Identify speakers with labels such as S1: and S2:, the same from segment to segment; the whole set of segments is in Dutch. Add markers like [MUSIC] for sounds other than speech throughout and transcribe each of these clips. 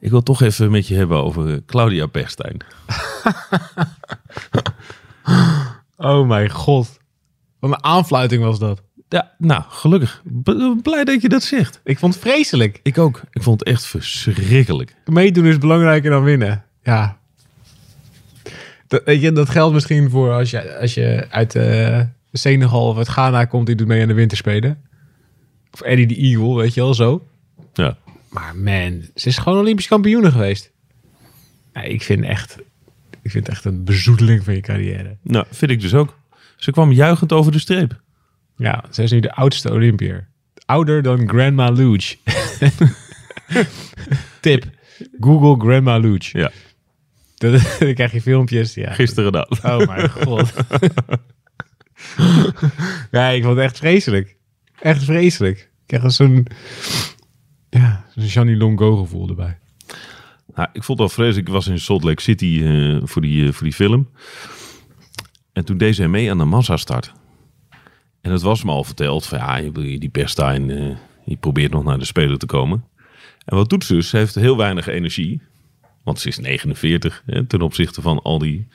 S1: Ik wil toch even met je hebben over eh, Claudia Pechstein. [LAUGHS]
S2: Oh mijn god. Wat een aanfluiting was dat.
S1: Ja, nou, gelukkig. B- blij dat je dat zegt.
S2: Ik vond het vreselijk.
S1: Ik ook. Ik vond het echt verschrikkelijk.
S2: Meedoen is belangrijker dan winnen. Ja. Dat, weet je, dat geldt misschien voor als je, als je uit eh, Senegal of uit Ghana komt. Die doet mee aan de winterspelen. Of Eddie de Eagle, weet je wel, zo.
S1: Ja.
S2: Maar man, ze is gewoon Olympisch kampioene geweest. Ja, ik vind echt... Ik vind het echt een bezoedeling van je carrière.
S1: Nou, vind ik dus ook. Ze kwam juichend over de streep.
S2: Ja, zij is nu de oudste Olympiër. Ouder dan Grandma Luge. [LAUGHS] Tip. Google Grandma Luge.
S1: Ja,
S2: Dan, [LAUGHS] dan krijg je filmpjes. Ja.
S1: gisteren dan.
S2: Oh mijn god. [LAUGHS] ja, ik vond het echt vreselijk. Echt vreselijk. Ik krijg zo'n... Ja, zo'n Johnny Longo gevoel erbij.
S1: Nou, ik vond al vreselijk. Ik was in Salt Lake City eh, voor, die, eh, voor die film. En toen deed zij mee aan de massastart. En het was me al verteld van ja, die Pestijn, eh die probeert nog naar de Spelen te komen. En wat doet ze dus? Ze heeft heel weinig energie. Want ze is 49 hè, ten opzichte van al die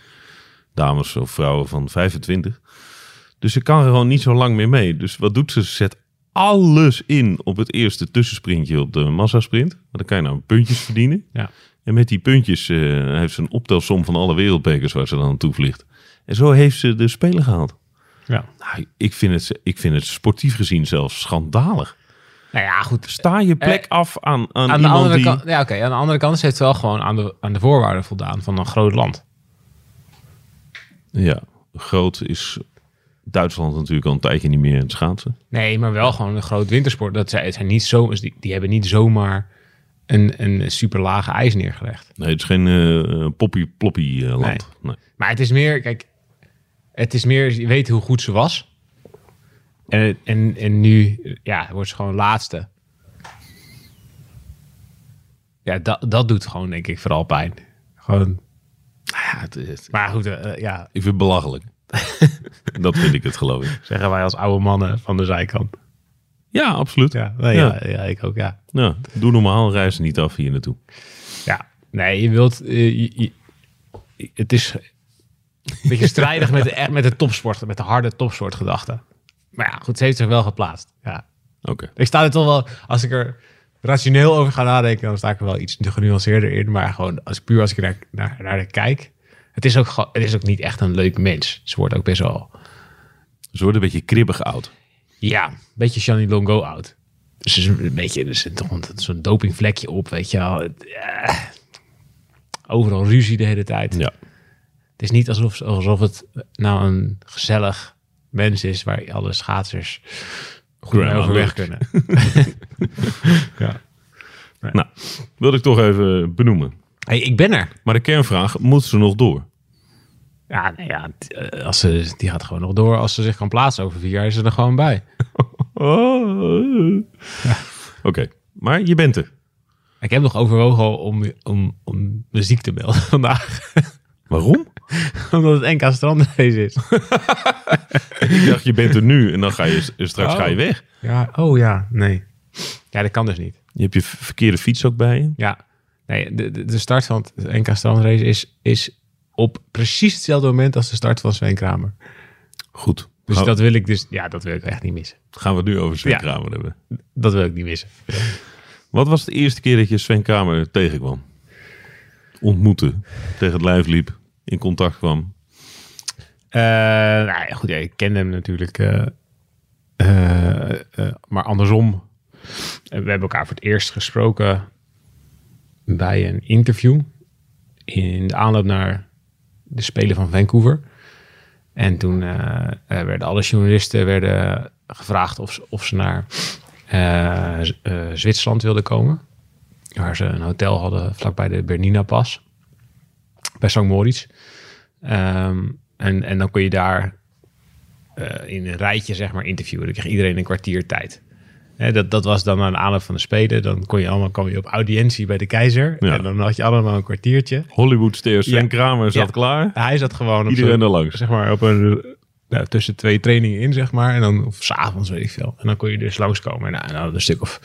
S1: dames of vrouwen van 25. Dus ze kan gewoon niet zo lang meer mee. Dus wat doet ze? Ze zet alles in op het eerste tussensprintje op de massasprint. Want dan kan je nou puntjes verdienen.
S2: Ja.
S1: En met die puntjes eh, heeft ze een optelsom van alle wereldbekers waar ze dan naartoe vliegt. En zo heeft ze de Spelen gehaald.
S2: Ja.
S1: Nou, ik, vind het, ik vind het sportief gezien zelfs schandalig.
S2: Nou ja, goed.
S1: Sta je plek af aan, aan,
S2: Aan de, andere
S1: die...
S2: kant, ja, oké. aan de andere kant ze heeft wel gewoon aan de, aan de voorwaarden voldaan van een groot land.
S1: Ja, groot is Duitsland natuurlijk al een tijdje niet meer in het schaatsen.
S2: Nee, maar wel gewoon een groot wintersport. Dat het zijn niet zo, die, die hebben niet zomaar een, een super lage ijs neergelegd.
S1: Nee, het is geen eh poppy ploppy eh, land. Nee.
S2: Maar het is meer, kijk, het is meer, je weet hoe goed ze was. En, en, en nu, ja, wordt ze gewoon laatste. Ja, dat, dat doet gewoon, denk ik, vooral pijn. Gewoon,
S1: Ja, het, het-
S2: maar goed, eh, ja,
S1: ik vind het belachelijk. [LAUGHS] dat vind ik het, geloof ik.
S2: zeggen wij als oude mannen van de zijkant.
S1: Ja, absoluut.
S2: Ja, nee,
S1: Ja.
S2: ja. ja, ik ook, ja.
S1: Ja, doe normaal, reis niet af hier naartoe.
S2: Ja, nee, je wilt. eh, je- je- het is een beetje strijdig met de, met de topsport, met de harde topsportgedachte. Maar ja, goed, ze heeft zich wel geplaatst. Ja.
S1: Oké.
S2: Ik sta er toch wel, als ik er rationeel over ga nadenken, dan sta ik er wel iets genuanceerder in. Maar gewoon, als, puur als ik naar, naar, naar haar kijk. Het is, ook, het is ook niet echt een leuk mens. Ze wordt ook best wel,
S1: Ze worden een beetje kribbig oud.
S2: ja, een beetje Shani Longo oud. Dus ze is een beetje, er zit toch zo'n dopingvlekje op, weet je wel. Het, eh, overal ruzie de hele tijd.
S1: Ja.
S2: Het is niet alsof, alsof het nou een gezellig mens is waar alle schaatsers goed mee overweg kunnen. [LAUGHS] ja.
S1: Nou, wilde ik toch even benoemen.
S2: Hey, ik ben er.
S1: Maar de kernvraag, moet ze nog door?
S2: Ja, nee, ja eh, als ze, die gaat gewoon nog door. Als ze zich kan plaatsen over vier jaar, is ze er gewoon bij. [LAUGHS]
S1: Oké, maar je bent er.
S2: Ik heb nog overwogen om, om, om me ziek te melden [LAUGHS] vandaag.
S1: Waarom? [LAUGHS]
S2: Omdat het NK strandrace is.
S1: Ik dacht, je bent er nu en dan ga je straks
S2: Oh.
S1: ga je weg.
S2: Ja, oh ja, nee. Ja, dat kan dus niet.
S1: Je hebt je verkeerde fiets ook bij je.
S2: Ja, nee, de, de, de start van het NK strandrace is, is op precies hetzelfde moment als de start van Sven Kramer.
S1: Goed.
S2: Dus
S1: Gaan-
S2: dat wil ik dus, ja, dat wil ik echt niet missen.
S1: gaan we het nu over Sven
S2: Ja.
S1: Kramer hebben.
S2: Dat wil ik niet missen.
S1: Wat was de eerste keer dat je Sven Kramer tegenkwam? Ontmoette, tegen het lijf liep, in contact kwam.
S2: Eh, nou ja, goed, ja, ik kende hem natuurlijk, eh, eh, maar andersom. We hebben elkaar voor het eerst gesproken bij een interview in de aanloop naar de Spelen van Vancouver. En toen eh, eh, werden alle journalisten werden gevraagd of of ze naar eh, Zwitserland wilden komen. waar ze een hotel hadden vlakbij de Bernina Pas. Bij St. Moritz. Ehm, en, en dan kon je daar in een rijtje zeg maar interviewen. Dan kreeg iedereen een kwartier tijd. Dat, dat was dan aan aanloop van de Spelen. Dan kon je allemaal kwam je op audiëntie bij de keizer.
S1: Ja.
S2: En dan had je allemaal een kwartiertje.
S1: Hollywoodster Sven
S2: Ja.
S1: Kramer zat
S2: Ja.
S1: klaar.
S2: Hij zat gewoon op
S1: Iedereen er langs.
S2: zeg maar op een nou, tussen twee trainingen in, zeg maar. En dan of 's avonds weet ik veel. En dan kon je dus langskomen. En nou, en een stuk of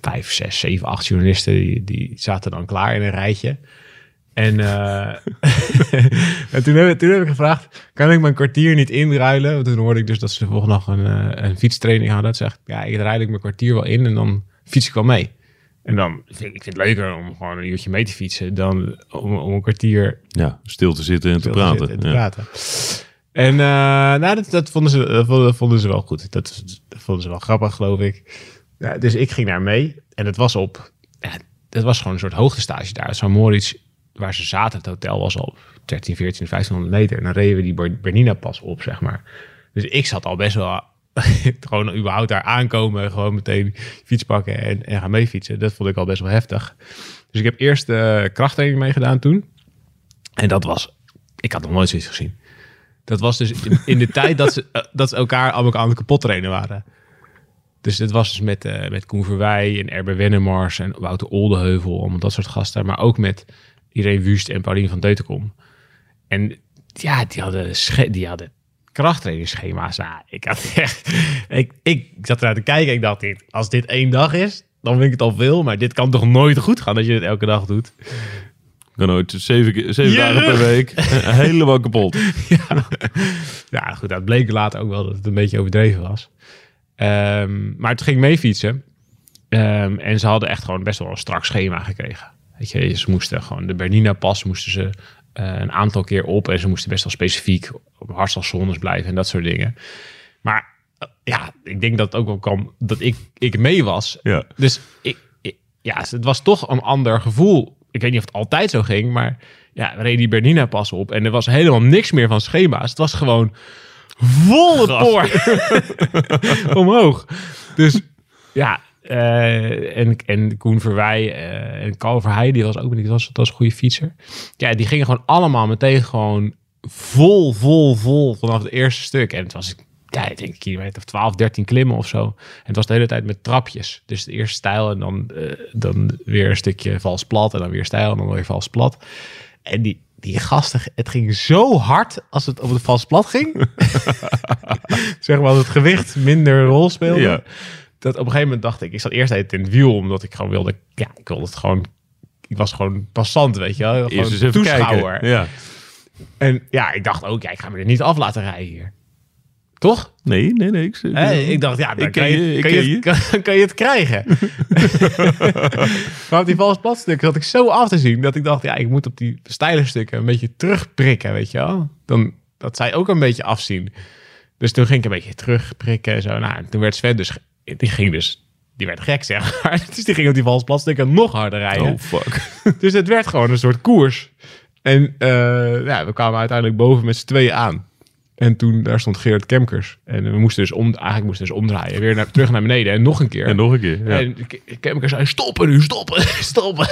S2: vijf, zes, zeven, acht journalisten die, die zaten dan klaar in een rijtje. En, eh, [LAUGHS] en toen, heb, toen heb ik gevraagd, kan ik mijn kwartier niet inruilen? Want toen hoorde ik dus dat ze de volgende dag een, eh, een fietstraining hadden. Dat zegt, ja, ik ruil ik mijn kwartier wel in en dan fiets ik wel mee. En dan vind ik, vind het leuker om gewoon een uurtje mee te fietsen dan om, om een kwartier
S1: Ja, stil te zitten en te praten.
S2: en te
S1: Ja.
S2: praten. En eh, nou, dat, dat, vonden ze, dat vonden, vonden ze wel goed. Dat, dat vonden ze wel grappig, geloof ik. Ja, dus ik ging daar mee. En het was op... Ja, het was gewoon een soort hoogtestage daar. Zo'n Moritz, waar ze zaten, het hotel was al op 13, 14, 1500 meter. En dan reden we die Ber- Bernina pas op, zeg maar. Dus ik zat al best wel... [LAUGHS] gewoon überhaupt daar aankomen. Gewoon meteen fiets pakken en, en gaan meefietsen. Dat vond ik al best wel heftig. Dus ik heb eerst de krachttraining meegedaan toen. En dat was... Ik had nog nooit zoiets gezien. Dat was dus in, in de [LAUGHS] tijd dat ze, eh, dat ze elkaar allemaal aan het kapot trainen waren. Dus dit was dus met, eh met Koen Verwij en Erbe Wennemars en Wouter Oldeheuvel, allemaal dat soort gasten. Maar ook met Irene Wust en Pauline van Deutenkom. En ja, die hadden, die hadden krachttrainingsschema's. Nou, ik, had echt, ik, ik zat eruit te kijken. Ik dacht, dit, als dit één dag is, dan vind ik het al veel. Maar dit kan toch nooit goed gaan als je het elke dag doet.
S1: Kan ooit zeven, dagen per week. [LAUGHS] Helemaal kapot.
S2: Ja, goed, dat bleek later ook wel dat het een beetje overdreven was. Ehm, maar toen ging mee fietsen. Ehm, en ze hadden echt gewoon best wel een strak schema gekregen. Weet je, ze moesten gewoon de Bernina pas moesten ze eh, een aantal keer op. En ze moesten best wel specifiek op hartslagzones blijven en dat soort dingen. Maar eh, ja, ik denk dat het ook wel kwam dat ik, ik mee was.
S1: Ja.
S2: Dus ik, ik- ja, het was toch een ander gevoel. Ik weet niet of het altijd zo ging, maar ja, we reden die Bernina pas op en er was helemaal niks meer van schema's. Het was gewoon volle poor [LAUGHS] [LAUGHS] omhoog. Dus ja, eh, en, en Koen Verwij eh, en Carl die was ook dat was, dat was een goede fietser. Ja, die gingen gewoon allemaal meteen gewoon vol, vol, vol vanaf het eerste stuk. En het was, ja, ik denk kilometer of 12, 13 klimmen of zo. En het was de hele tijd met trapjes. Dus de eerste stijl en dan, eh, dan weer een stukje vals plat en dan weer stijl en dan weer vals plat. En die, die gasten, het ging zo hard als het op het vals plat ging. [LAUGHS] zeg maar als het gewicht minder rol speelde.
S1: Ja.
S2: Dat op een gegeven moment dacht ik, ik zat eerst even in het wiel, omdat ik gewoon wilde, ja, ik wilde het gewoon, ik was gewoon passant, weet je wel. Gewoon
S1: eens even
S2: toeschouwer.
S1: kijken. Ja.
S2: En ja, ik dacht ook, ja, ik ga me er niet af laten rijden hier. Toch?
S1: Nee, nee, nee. Ik,
S2: ik dacht, ja, dan kan, je, kan, je, het- [LAUGHS] kan, je het krijgen. [LAUGHS] maar op die vals platstukken zat ik zo af te zien dat ik dacht, ja, ik moet op die steile stukken een beetje terugprikken, weet je wel. Dan, dat zij ook een beetje afzien. Dus toen ging ik een beetje terugprikken en zo. Nou, en toen werd Sven dus, die ging dus, die werd gek, zeg maar. [LAUGHS] Dus die ging op die vals platstukken nog harder rijden.
S1: Oh, fuck. [LAUGHS]
S2: Dus het werd gewoon een soort koers. En eh, ja, we kwamen uiteindelijk boven met z'n tweeën aan. En toen, daar stond Gerard Kemkers. En we moesten dus om, eigenlijk moesten dus omdraaien. Weer naar, terug naar beneden en nog een keer.
S1: En nog een keer. Ja.
S2: En Kemkers zei, stoppen nu, stoppen, [LAUGHS] stoppen.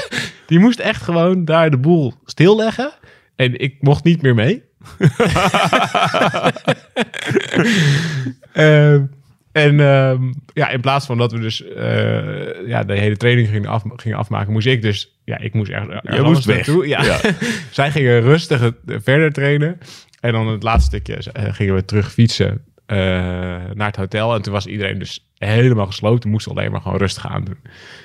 S2: Die moest echt gewoon daar de boel stilleggen. En ik mocht niet meer mee. Ehm, en ehm, ja, in plaats van dat we dus eh, ja, de hele training gingen, af, gingen afmaken, moest ik dus... Ja, ik moest ergens ergens
S1: moest weg.
S2: naartoe. Ja.
S1: Ja. [LAUGHS]
S2: Zij gingen rustig het- verder trainen. En dan het laatste stukje eh, gingen we terug fietsen eh, naar het hotel. En toen was iedereen dus helemaal gesloten. We moesten alleen maar gewoon rustig aan doen.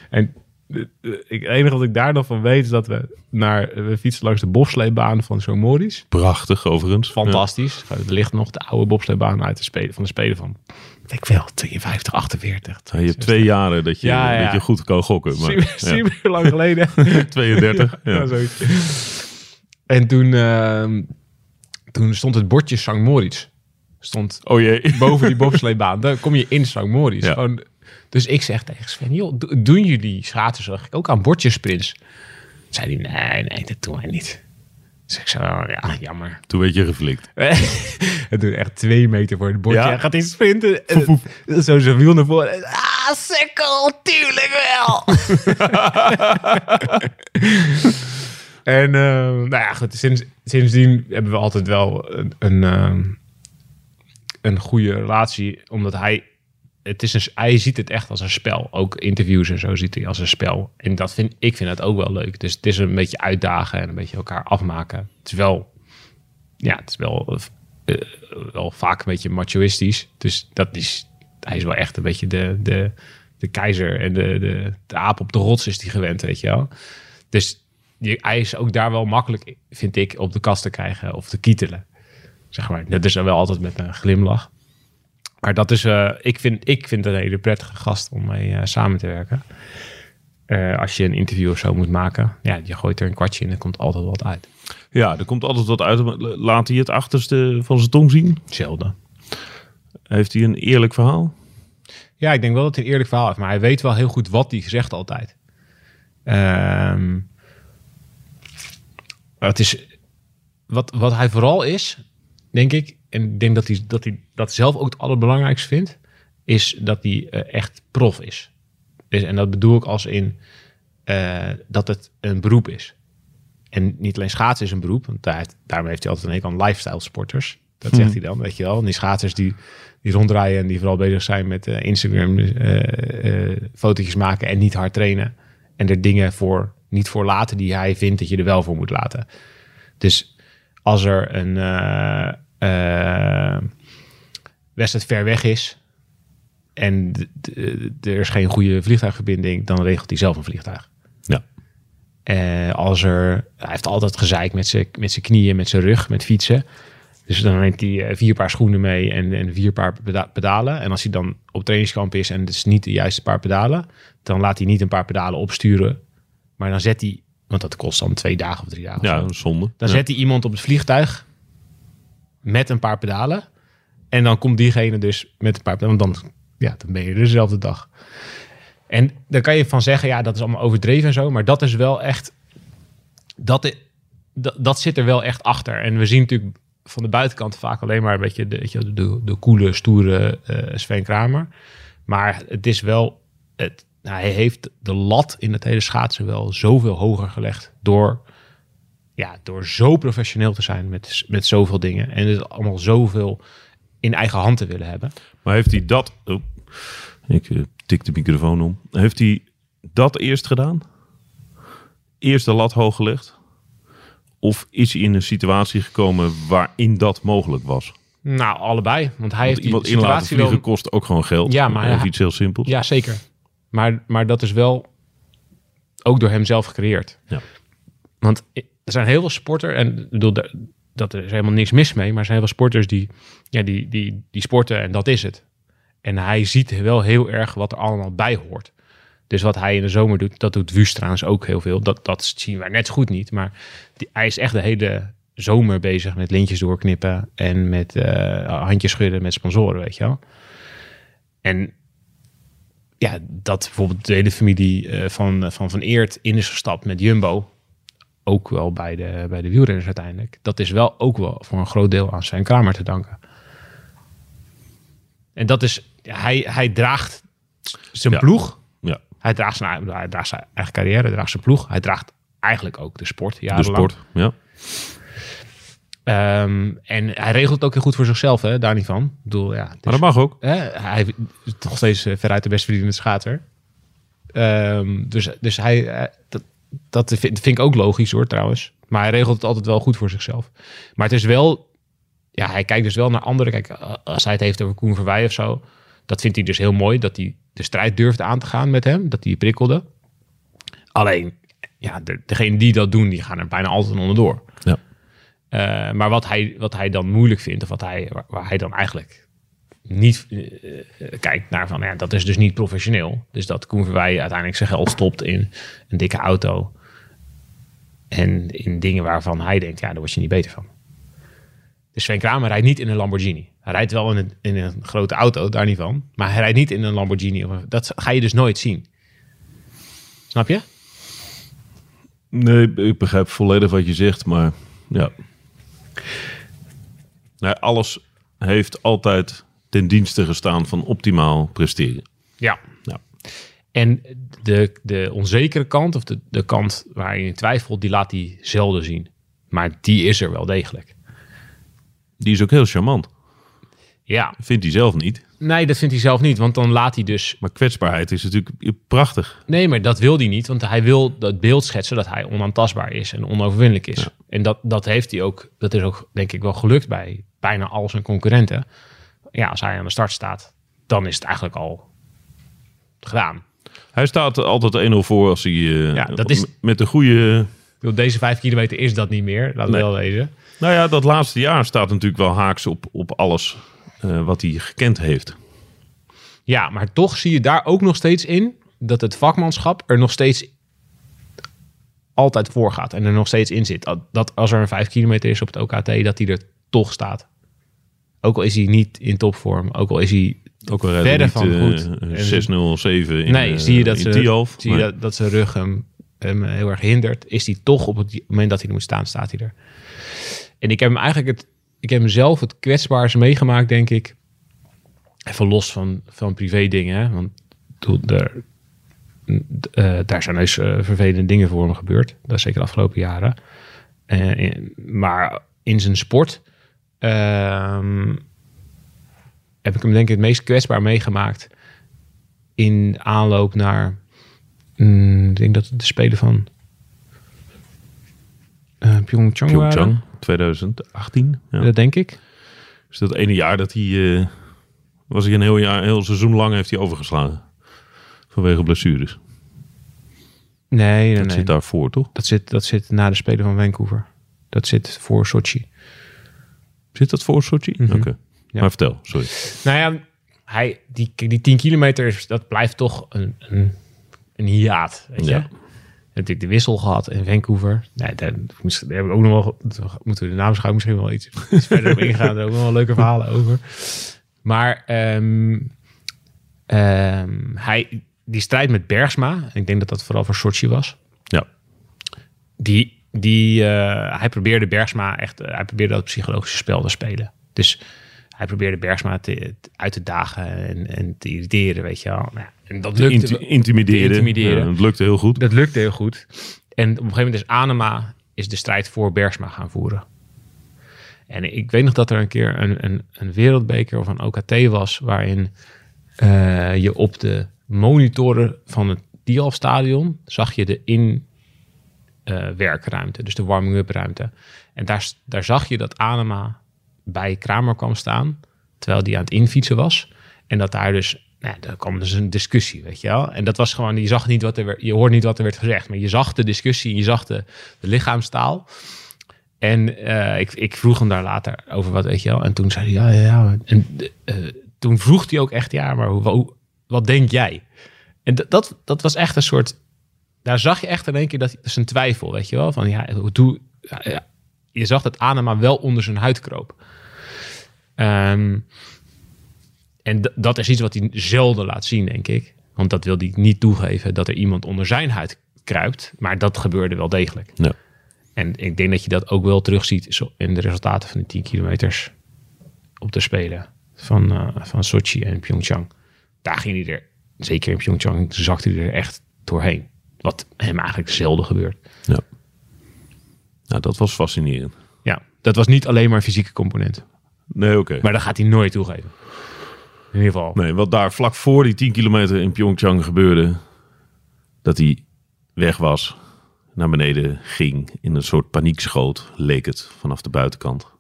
S2: En het enige wat ik daar nog van weet is dat we naar we fietsen langs de bobsleebaan van Zo'n.
S1: Prachtig, overigens.
S2: Fantastisch. Er ligt nog de oude bobsleebaan uit de spelen van de spelen van. Ik wil 52, 48.
S1: Ja. je hebt twee jaren dat je,
S2: Ja.
S1: Dat je goed kan gokken. Maar,
S2: Super, super lang geleden. [LAUGHS] [LAUGHS]
S1: ja. 32.
S2: Ja. En toen, ehm, toen stond het bordje St. Moritz. Stond
S1: Oh jee.
S2: boven die bobsleebaan. Dan kom je in St. Moritz. Gewoon, dus ik zeg tegen Sven, joh, do- doen jullie schaatsen zag ik ook aan bordjesprints? Zei hij, nee, nee, dat doen wij niet. Dus ik zei, oh, ja, jammer.
S1: Toen werd je geflikt. [LAUGHS]
S2: Het doet echt twee meter voor het bordje.
S1: Ja.
S2: Hij gaat in sprinten. [LAUGHS] en Zo zijn wiel naar voren. En, ah! Ja, sikkel, tuurlijk wel. [LAUGHS] en eh, nou ja, goed, sinds, sindsdien hebben we altijd wel een, een, eh, een goede relatie. Omdat hij, het is een, hij ziet het echt als een spel. Ook interviews en zo ziet hij als een spel. En dat vind, ik vind dat ook wel leuk. Dus het is een beetje uitdagen en een beetje elkaar afmaken. Het is wel, ja, het is wel, eh, wel vaak een beetje machoïstisch. Dus dat is, hij is wel echt een beetje de, de, de keizer en de, de, de aap op de rots is die gewend, weet je wel. Dus die, hij is ook daar wel makkelijk, vind ik, op de kast te krijgen of te kietelen. Zeg maar. Dat is dan wel altijd met een glimlach. Maar dat is, eh, ik, vind, ik vind het een hele prettige gast om mee eh, samen te werken. Eh, als je een interview of zo moet maken, ja, je gooit er een kwartje in en er komt altijd wat uit.
S1: Ja, er komt altijd wat uit. Laat hij het achterste van zijn tong zien?
S2: Zelden.
S1: Heeft hij een eerlijk verhaal?
S2: Ja, ik denk wel dat hij een eerlijk verhaal heeft, maar hij weet wel heel goed wat hij zegt altijd. Ehm het is, wat, wat hij vooral is, denk ik, en ik denk dat hij dat, hij dat zelf ook het allerbelangrijkste vindt, is dat hij eh, echt prof is. Dus, en dat bedoel ik als in eh, dat het een beroep is. En niet alleen schaatsen is een beroep, want daar, daarmee heeft hij altijd een hekel aan lifestyle sporters. Dat zegt hij dan, weet je wel. En die schaatsers die, die ronddraaien en die vooral bezig zijn met eh, Instagram fotootjes maken en niet hard trainen. En er dingen voor, niet voor laten die hij vindt dat je er wel voor moet laten. Dus als er een wedstrijd ver weg is en er is geen goede vliegtuigverbinding, dan regelt hij zelf een vliegtuig.
S1: Ja.
S2: Eh, als er, hij heeft altijd gezeik met zijn met zijn knieën, met zijn rug, met fietsen. Dus dan neemt hij eh, vier paar schoenen mee en, en vier paar peda- pedalen. En als hij dan op trainingskamp is en het is niet de juiste paar pedalen, dan laat hij niet een paar pedalen opsturen. Maar dan zet hij, want dat kost dan twee dagen of drie dagen.
S1: Ja,
S2: zo.
S1: zonde.
S2: Dan
S1: Ja.
S2: zet hij iemand op het vliegtuig met een paar pedalen. En dan komt diegene dus met een paar pedalen. Want dan, ja, dan ben je dezelfde dag. En dan kan je van zeggen, ja, dat is allemaal overdreven en zo. Maar dat is wel echt... Dat, dat, zit er wel echt achter. En we zien natuurlijk van de buitenkant vaak alleen maar een beetje de, je, de, de coole, stoere eh Sven Kramer. Maar het is wel... Het, nou, hij heeft de lat in het hele schaatsen wel zoveel hoger gelegd door ja, door zo professioneel te zijn met, met zoveel dingen. En het allemaal zoveel in eigen hand te willen hebben.
S1: Maar heeft hij dat... Oh, ik eh, tik de microfoon om. Heeft hij dat eerst gedaan? Eerst de lat hoog gelegd? Of is hij in een situatie gekomen waarin dat mogelijk was?
S2: Nou, allebei. Want hij
S1: Want
S2: heeft die
S1: iemand in laten vliegen
S2: wel...
S1: kost ook gewoon geld.
S2: Ja, maar hij-
S1: iets heel simpels.
S2: Ja, zeker. Maar, maar dat is wel ook door hem zelf gecreëerd.
S1: Ja.
S2: Want er zijn heel veel sporters, en bedoel, dat er is helemaal niks mis mee, maar er zijn heel veel sporters die, ja, die, die, die sporten en dat is het. En hij ziet wel heel erg wat er allemaal bij hoort. Dus wat hij in de zomer doet, dat doet Wust trouwens ook heel veel. Dat, dat zien wij net zo goed niet. Maar die, hij is echt de hele zomer bezig met lintjes doorknippen en met eh, handjes schudden met sponsoren, weet je wel. En ja, dat bijvoorbeeld de hele familie eh, van, van Van Eert in is gestapt met Jumbo. Ook wel bij de, bij de wielrenners uiteindelijk. Dat is wel ook wel voor een groot deel aan zijn Kramer te danken. En dat is, hij, hij draagt zijn
S1: Ja.
S2: ploeg.
S1: Ja,
S2: Hij draagt, zijn, hij draagt zijn eigen carrière, hij draagt zijn ploeg. Hij draagt eigenlijk ook de sport.
S1: de
S2: jarenlang.
S1: sport. Ja.
S2: Ehm, en hij regelt het ook heel goed voor zichzelf, hè, daar niet van. Ik bedoel, ja,
S1: Maar dat mag ook.
S2: Hè, hij is nog steeds eh, veruit de best verdienende schater. Ehm, dus dus hij, eh, dat, dat vind, vind ik ook logisch hoor trouwens. Maar hij regelt het altijd wel goed voor zichzelf. Maar het is wel, ja, hij kijkt dus wel naar anderen. Kijk, als hij het heeft over Koen Verwij of zo, dat vindt hij dus heel mooi. Dat hij de strijd durfde aan te gaan met hem, dat hij prikkelde. Alleen, ja, de, degenen die dat doen, die gaan er bijna altijd onderdoor.
S1: Ja.
S2: Eh, maar wat hij, wat hij dan moeilijk vindt, of wat hij, waar hij dan eigenlijk niet eh, eh, kijkt naar van, ja, dat is dus niet professioneel. Dus dat Koen Verwij uiteindelijk zijn geld stopt in een dikke auto. En in dingen waarvan hij denkt, ja, daar word je niet beter van. Dus Sven Kramer rijdt niet in een Lamborghini. Hij rijdt wel in een, in een grote auto, daar niet van. Maar hij rijdt niet in een Lamborghini. Dat ga je dus nooit zien. Snap je?
S1: Nee, ik begrijp volledig wat je zegt, maar ja. Nou, alles heeft altijd ten dienste gestaan van optimaal presteren.
S2: Ja.
S1: Ja.
S2: En de, de onzekere kant, of de, de kant waar je in twijfelt, die laat hij zelden zien. Maar die is er wel degelijk.
S1: Die is ook heel charmant.
S2: Ja,
S1: Vindt hij zelf niet.
S2: nee, dat vindt hij zelf niet. Want dan laat hij dus
S1: Maar kwetsbaarheid is natuurlijk prachtig.
S2: Nee, maar dat wil hij niet, want hij wil dat beeld schetsen dat hij onaantastbaar is en onoverwinnelijk is. En dat, dat heeft hij ook, dat is ook denk ik wel gelukt bij bijna al zijn concurrenten. Ja, als hij aan de start staat, dan is het eigenlijk al gedaan.
S1: Hij staat altijd 1-0 voor als hij eh,
S2: Ja, dat is-
S1: met de goede...
S2: Deze vijf kilometer is dat niet meer, laat we
S1: Nee.
S2: wel wezen.
S1: Nou ja, dat laatste jaar staat natuurlijk wel haaks op, op alles eh, wat hij gekend heeft.
S2: Ja, maar toch zie je daar ook nog steeds in dat het vakmanschap er nog steeds altijd voor gaat en er nog steeds in zit. Dat als er een 5 kilometer is op het OKT, dat hij er toch staat. Ook al is hij niet in topvorm, ook al is hij
S1: Ook al
S2: Verder van goed.
S1: eh,
S2: En-
S1: 6-0 of 7 in,
S2: nee,
S1: eh,
S2: zie je dat ze,
S1: Tialf.
S2: zie je dat, dat zijn rug hem, hem heel erg hindert, is hij toch op het moment dat hij er moet staan, staat hij er. En ik heb hem eigenlijk het, ik heb hem zelf het kwetsbaarste meegemaakt, denk ik. Even los van, van privé dingen, hè? want toen eh, daar zijn heus eh, vervelende dingen voor hem gebeurd. Dat is zeker de afgelopen jaren. Eh, in- maar in zijn sport ehm, heb ik hem denk ik het meest kwetsbaar meegemaakt in aanloop naar, mm, ik denk dat het de Spelen van eh Pyeongchang.
S1: Pyeongchang, 2018. Ja.
S2: Dat denk ik.
S1: Dus dat ene jaar dat hij... eh, was hij een heel, jaar, een heel seizoen lang heeft hij overgeslagen. Vanwege blessures.
S2: Nee, nee,
S1: Dat
S2: nee.
S1: zit daarvoor, toch?
S2: Dat, zit, dat zit na de Spelen van Vancouver. Dat zit voor Sochi.
S1: Zit dat voor Sochi?
S2: Mhm.
S1: Oké.
S2: Ja.
S1: Maar vertel, sorry.
S2: Nou ja, hij, die, die 10 kilometer, is- dat blijft toch een, een, een hiaat, weet.
S1: Ja.
S2: Je natuurlijk de wissel gehad in Vancouver. Nee, daar, moest- daar heb ik ook nog wel... Moeten we de naamschouw misschien wel iets, [LAUGHS] iets verder op ingaan. Daar ook nog wel leuke verhalen over. Maar ehm, ehm, hij, die strijd met Bergsma... en ik denk dat dat vooral voor Sochi was...
S1: Ja.
S2: die, die, eh, hij probeerde Bergsma echt, eh, hij probeerde dat psychologische spel te spelen. Dus hij probeerde Bergsma te, uit te dagen en, en te irriteren, weet je wel. Nou, en dat lukte,
S1: Inti- intimideren.
S2: Te intimideren.
S1: Ja, het lukte heel goed.
S2: dat lukte heel goed. En op een gegeven moment is Anema is de strijd voor Bergsma gaan voeren. En ik weet nog dat er een keer een, een, een wereldbeker of een OKT was... waarin eh, je op de monitoren van het Dialf-stadion... zag je de in eh, werkruimte, dus de warming-up ruimte. En daar, daar zag je dat Anema bij Kramer kwam staan, terwijl die aan het infietsen was. En dat daar dus, nou, daar kwam dus een discussie, weet je wel. En dat was gewoon, je zag niet wat er werd, je hoort niet wat er werd gezegd, maar je zag de discussie, je zag de, de lichaamstaal. En eh, ik, ik vroeg hem daar later over wat, weet je wel. En toen zei hij, ja, ja, ja. En eh, toen vroeg hij ook echt, ja, maar hoe- wat denk jij? En dat, dat, dat was echt een soort daar zag je echt in één keer dat een twijfel, weet je wel? Van ja, hoe doe. Ja. Je zag dat Anema wel onder zijn huid kroop. Ehm, en dat is iets wat hij zelden laat zien, denk ik. Want dat wil hij niet toegeven dat er iemand onder zijn huid kruipt. Maar dat gebeurde wel degelijk.
S1: Ja.
S2: En ik denk dat je dat ook wel terugziet in de resultaten van de 10 kilometers op de Spelen van, eh, van Sochi en Pyeongchang. Daar ging hij er, zeker in Pyeongchang, zakte hij er echt doorheen. Wat hem eigenlijk zelden gebeurt.
S1: Ja. Nou, dat was fascinerend.
S2: Ja, dat was niet alleen maar een fysieke component.
S1: Nee, oké.
S2: Maar dat gaat hij nooit toegeven. In ieder geval.
S1: Nee, wat daar vlak voor die 10 kilometer in Pyeongchang gebeurde, dat hij weg was, naar beneden ging, in een soort paniek schoot, leek het vanaf de buitenkant.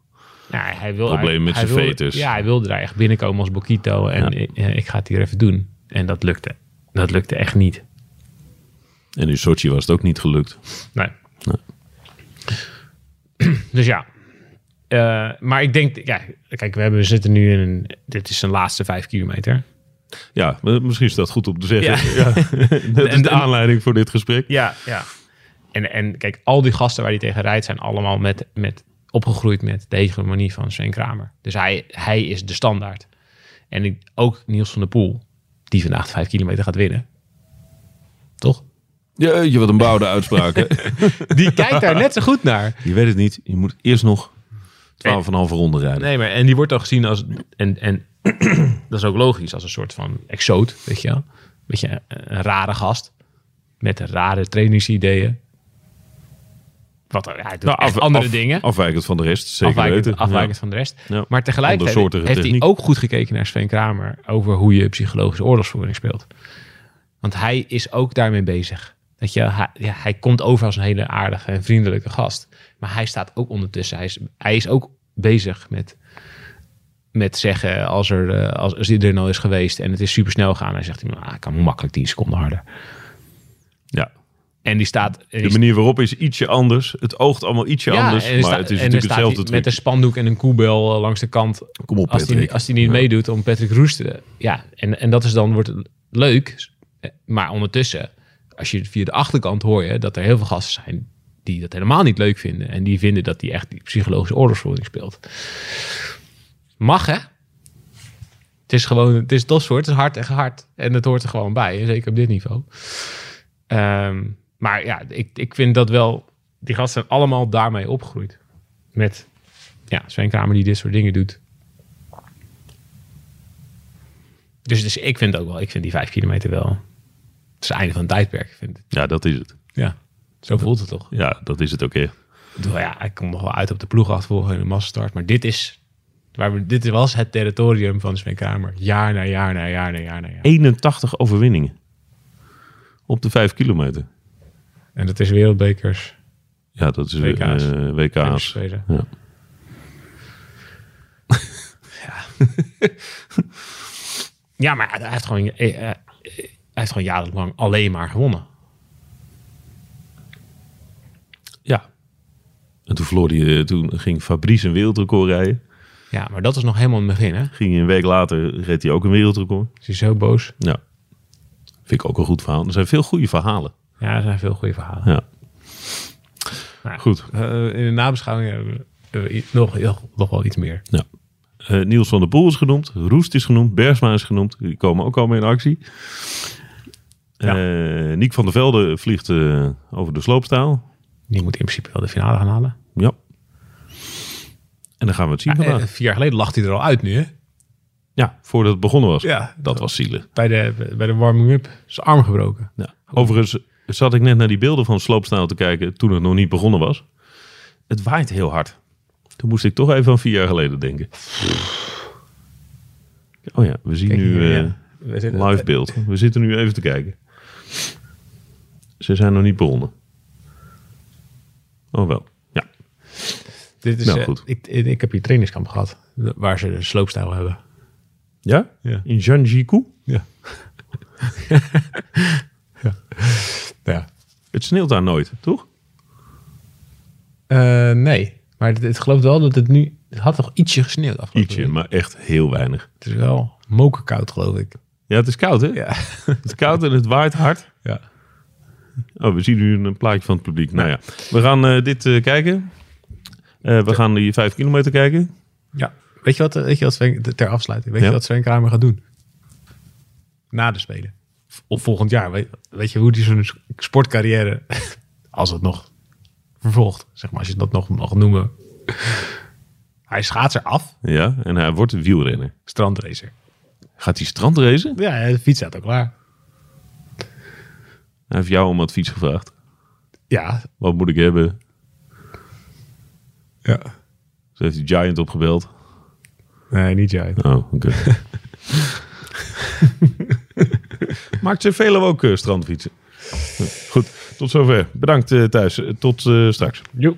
S2: Ja, hij wil,
S1: Probleem met zijn veters.
S2: Ja, hij wilde er echt binnenkomen als Bokito. En
S1: Ja.
S2: ik, eh, ik ga het hier even doen. En dat lukte. Dat lukte echt niet.
S1: En in Sochi was het ook niet gelukt.
S2: Nee. [CLEARS THROAT] Dus ja. Eh, maar ik denk, ja, kijk, we, hebben, we zitten nu in een, dit is zijn laatste vijf kilometer.
S1: Ja, misschien is dat goed om te zeggen.
S2: Ja. [LAUGHS]
S1: Ja. [LAUGHS] dat is
S2: En-
S1: de aanleiding voor dit gesprek.
S2: Ja, ja. En, en kijk, al die gasten waar hij tegen rijdt zijn allemaal met, met, opgegroeid met de hegemonie van Sven Kramer. Dus hij, hij is de standaard. En ik, ook Niels van der Poel, die vandaag de vijf kilometer gaat winnen. Toch?
S1: Ja, je wat een bouwde uitspraak. hè? [LAUGHS]
S2: Die kijkt daar net zo goed naar.
S1: je weet het niet. Je moet eerst nog 12,5 ronde rijden.
S2: Nee, maar en die wordt dan gezien als. En, en [CLEARS THROAT] dat is ook logisch, als een soort van exoot, weet je wel. beetje een, een rare gast. Met rare trainingsideeën. Wat, ja, hij doet
S1: Nou,
S2: echt
S1: af-
S2: andere
S1: af-
S2: dingen.
S1: Afwijkend van de rest, zeker
S2: afwijkend,
S1: weten.
S2: afwijkend
S1: Ja.
S2: van de rest.
S1: Ja.
S2: Maar tegelijkertijd
S1: Andersoortige
S2: heeft hij ook goed gekeken naar Sven Kramer over hoe je psychologische oorlogsvoering speelt. Want hij is ook daarmee bezig. Dat je, hij, ja, hij komt over als een hele aardige en vriendelijke gast. Maar hij staat ook ondertussen. Hij is, hij is ook bezig met, met zeggen als, er, eh, als, als er nou is geweest en het is super snel gaan. Hij zegt, hij, nou, ik kan makkelijk 10 seconden harder.
S1: Ja.
S2: En die staat... en
S1: De manier waarop is ietsje anders. Het oogt allemaal ietsje anders.
S2: er
S1: Maar het is natuurlijk hetzelfde truc.
S2: met een spandoek en een koebel eh, langs de kant.
S1: Kom op,
S2: als hij, als hij niet meedoet om Patrick Roes te... Ja, en, en dat is dan, wordt leuk. Maar ondertussen, als je via de achterkant hoor je dat er heel veel gasten zijn die dat helemaal niet leuk vinden. En die vinden dat hij echt die psychologische oorlogsvoering speelt. Mag hè? Het is gewoon, het is topsport, het is hard en hard. En het hoort er gewoon bij, zeker op dit niveau. Ehm, maar ja, ik, ik vind dat wel... Die gasten zijn allemaal daarmee opgegroeid. Met ja, Sven Kramer die dit soort dingen doet. Dus, dus ik vind ook wel, ik vind die vijf kilometer wel... Het is het einde van het tijdperk, ik vind het.
S1: Ja, dat is het.
S2: Ja, zo voelt het toch?
S1: Ja, dat is het ook echt.
S2: Ik bedoel, ja, hij komt nog wel uit op de ploegachtervolging in de massastart. Maar dit is... Waar we, dit was het territorium van Sven Kramer. Jaar na jaar na jaar na jaar na jaar.
S1: 81 overwinningen. Op de 5 kilometer.
S2: En dat is wereldbekers.
S1: Ja, dat is
S2: WK's.
S1: eh, WK's.
S2: Spelen. [LAUGHS]
S1: Ja.
S2: Ja, maar hij heeft gewoon, eh, eh, heeft gewoon jarenlang alleen maar gewonnen.
S1: ja. En toen, verloor hij, eh, toen ging Fabrice een wereldrecord rijden.
S2: Ja, maar dat is nog helemaal in het begin, hè?
S1: Ging hij een week later, reed hij ook een wereldrecord.
S2: Is hij zo boos?
S1: Ja. Vind ik ook een goed verhaal. Er zijn veel goede verhalen.
S2: Ja, er zijn veel goede verhalen.
S1: Ja.
S2: Nou,
S1: Goed.
S2: eh, in de nabeschouwing hebben we, nog, nog wel iets meer.
S1: Ja. Eh, Niels van der Poel is genoemd. Roest is genoemd. Bergsma is genoemd. Die komen ook allemaal in actie.
S2: Ja.
S1: Eh, Niek van der Velde vliegt eh, over de sloopstaal.
S2: Die moet in principe wel de finale gaan halen.
S1: Ja. En dan gaan we het zien
S2: Ja, eh, vier jaar geleden lag hij er al uit nu, hè?
S1: Ja, voordat het begonnen was.
S2: Ja.
S1: Dat was zielig.
S2: Bij de, bij de warming-up is zijn arm gebroken.
S1: Ja. Overigens zat ik net naar die beelden van sloopstaal te kijken toen het nog niet begonnen was. Het waait heel hard. Toen moest ik toch even aan vier jaar geleden denken. Oh ja, we zien
S2: Kijk
S1: nu
S2: ja.
S1: Live beeld. We zitten nu even te kijken. Ze zijn nog niet begonnen. Oh wel. Ja.
S2: Dit is,
S1: Nou,
S2: eh,
S1: goed.
S2: ik, ik heb hier trainingskamp gehad. Waar ze de sloopstijl hebben.
S1: Ja?
S2: Ja.
S1: In Janjiku? [LAUGHS]
S2: Ja. ja.
S1: Het sneeuwt daar nooit, toch?
S2: Eh, nee, maar het, het gelooft wel dat het nu... Het had toch ietsje gesneeuwd afgelopen
S1: Ietsje,
S2: week?
S1: maar echt heel weinig.
S2: Het is wel mokerkoud, geloof ik.
S1: Ja, het is koud hè?
S2: Ja.
S1: Het is koud en het waait hard.
S2: ja.
S1: Oh, we zien nu een plaatje van het publiek. Nou ja, we gaan eh, dit eh, kijken. Eh, we gaan die vijf kilometer kijken.
S2: ja. Weet je wat, weet je wat Sven, ter afsluiting, weet
S1: Ja.
S2: je wat Sven Kramer gaat doen? Na de Spelen. Of volgend jaar. Weet, weet je hoe die zo'n sportcarrière, [LAUGHS] als het nog vervolgt, zeg maar, als je dat nog mag noemen. Hij schaats er af,
S1: Ja, en hij wordt wielrenner.
S2: strandracer.
S1: Gaat hij strandracen?
S2: Ja, de fiets staat ook klaar.
S1: Hij heeft jou om advies gevraagd.
S2: Ja,
S1: Wat moet ik hebben?
S2: ja.
S1: Ze heeft die Giant opgebeld.
S2: Nee, niet jij.
S1: Oh, oké. [LAUGHS] Maakt ze velen ook eh, strandfietsen. Goed, tot zover. Bedankt eh, thuis. Eh, Tot eh, straks.
S2: Joep.